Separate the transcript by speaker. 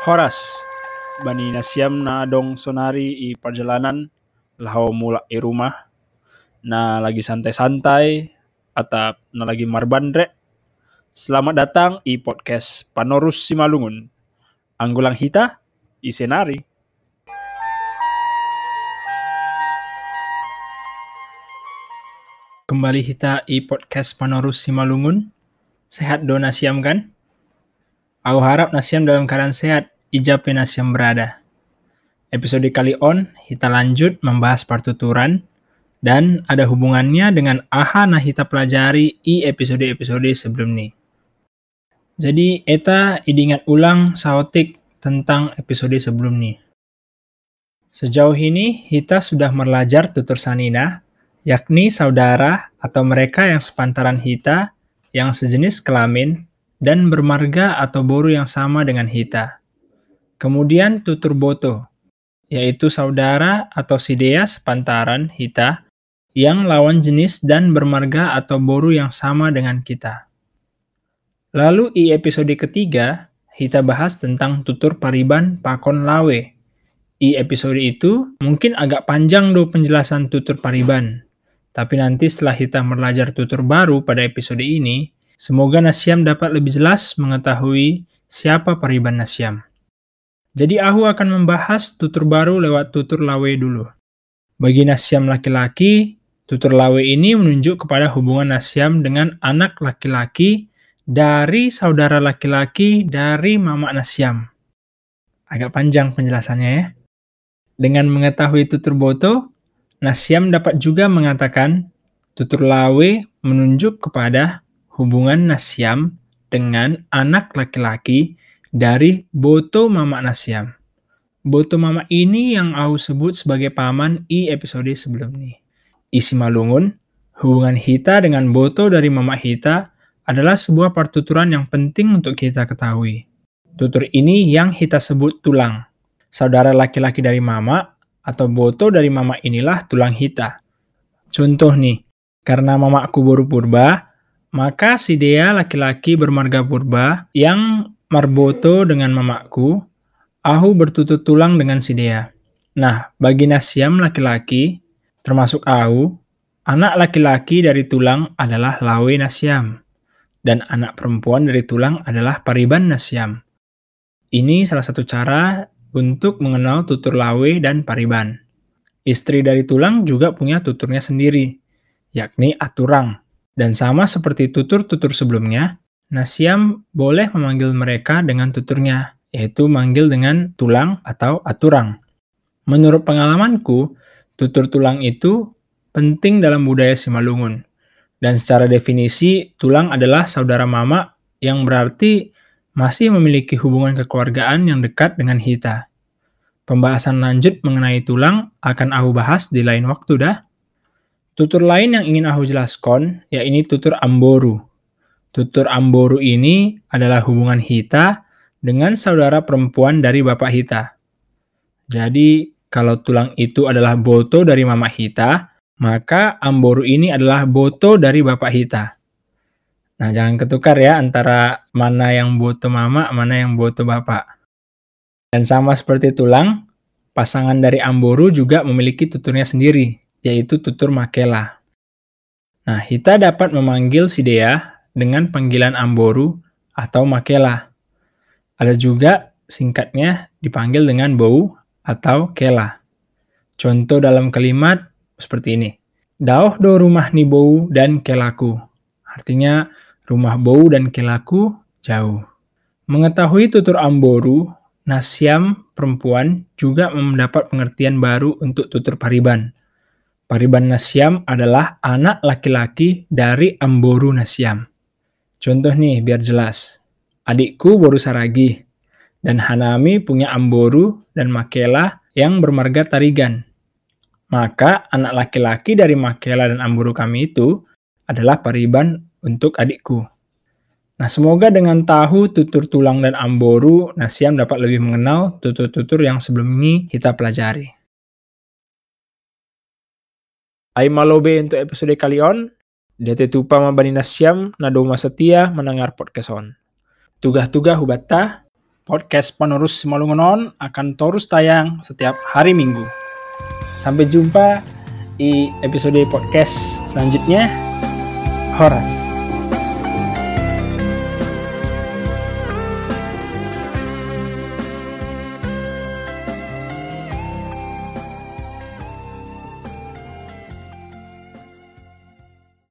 Speaker 1: Horas, bani nasiam na dong sonari i perjalanan lau mulak i rumah na lagi santai-santai atau na lagi marbandre. Selamat datang i podcast Panorus Simalungun. Anggulang hita i senari. Kembali kita i podcast Panorus Simalungun. Sehat do nasiam kan? Aku harap Nasiam dalam keadaan sehat, ijab Nasiam berada. Episode kali on, kita lanjut membahas partuturan, dan ada hubungannya dengan aha nah kita pelajari i episode-episode sebelum ini. Jadi, eta idingat ulang saotik tentang episode sebelum ini. Sejauh ini, kita sudah belajar tutur sanina, yakni saudara atau mereka yang sepantaran kita, yang sejenis kelamin, dan bermarga atau boru yang sama dengan hita. Kemudian tutur boto, yaitu saudara atau sidea sepantaran hita yang lawan jenis dan bermarga atau boru yang sama dengan kita. Lalu di episode ketiga, kita bahas tentang tutur pariban pakon lawe. Di episode itu mungkin agak panjang do penjelasan tutur pariban. Tapi nanti setelah kita belajar tutur baru pada episode ini, Semoga Nasyam dapat lebih jelas mengetahui siapa Pariban Nasyam. Jadi aku akan membahas tutur baru lewat tutur lawe dulu. Bagi Nasyam laki-laki, tutur lawe ini menunjuk kepada hubungan Nasyam dengan anak laki-laki dari saudara laki-laki dari mama Nasyam. Agak panjang penjelasannya ya. Dengan mengetahui tutur boto, Nasyam dapat juga mengatakan tutur lawe menunjuk kepada hubungan Nasyam dengan anak laki-laki dari Boto Mama Nasyam. Boto Mama ini yang aku sebut sebagai paman i episode sebelum ini. Isi malungun, hubungan Hita dengan Boto dari Mama Hita adalah sebuah pertuturan yang penting untuk kita ketahui. Tutur ini yang Hita sebut tulang. Saudara laki-laki dari Mama atau Boto dari Mama inilah tulang Hita. Contoh nih, karena mamaku baru purba, maka si Dea laki-laki bermarga purba yang marboto dengan mamaku, Ahu bertutut tulang dengan si Dea. Nah, bagi Nasyam laki-laki, termasuk Ahu, anak laki-laki dari tulang adalah Lawe Nasyam, dan anak perempuan dari tulang adalah Pariban Nasyam. Ini salah satu cara untuk mengenal tutur Lawe dan Pariban. Istri dari tulang juga punya tuturnya sendiri, yakni Aturang. Dan sama seperti tutur-tutur sebelumnya, Nasyam boleh memanggil mereka dengan tuturnya, yaitu manggil dengan tulang atau aturang. Menurut pengalamanku, tutur tulang itu penting dalam budaya Simalungun. Dan secara definisi, tulang adalah saudara mama yang berarti masih memiliki hubungan kekeluargaan yang dekat dengan Hita. Pembahasan lanjut mengenai tulang akan aku bahas di lain waktu dah. Tutur lain yang ingin aku jelaskan, yaitu tutur amboru. Tutur amboru ini adalah hubungan Hita dengan saudara perempuan dari bapak Hita. Jadi, kalau tulang itu adalah boto dari mama Hita, maka amboru ini adalah boto dari bapak Hita. Nah, jangan ketukar ya antara mana yang boto mama, mana yang boto bapak. Dan sama seperti tulang, pasangan dari amboru juga memiliki tuturnya sendiri, yaitu tutur makela. Nah, kita dapat memanggil si Dea dengan panggilan amboru atau makela. Ada juga singkatnya dipanggil dengan bau atau kela. Contoh dalam kalimat seperti ini. Dauh do rumah ni bau dan kelaku. Artinya rumah bau dan kelaku jauh. Mengetahui tutur amboru, Nasyam perempuan juga mendapat pengertian baru untuk tutur pariban Pariban Nasyam adalah anak laki-laki dari Amboru Nasyam. Contoh nih, biar jelas. Adikku Boru Saragi, dan Hanami punya Amboru dan Makela yang bermarga Tarigan. Maka anak laki-laki dari Makela dan Amboru kami itu adalah pariban untuk adikku. Nah, semoga dengan tahu tutur tulang dan amboru, Nasyam dapat lebih mengenal tutur-tutur yang sebelum ini kita pelajari. Hai malobe untuk episode kali on. Dete tupa mabanina siam nadoma setia mendengar podcast on. Tugah-tugah hubata, podcast penerus Simalungunon akan terus tayang setiap hari Minggu. Sampai jumpa di episode podcast selanjutnya. Horas.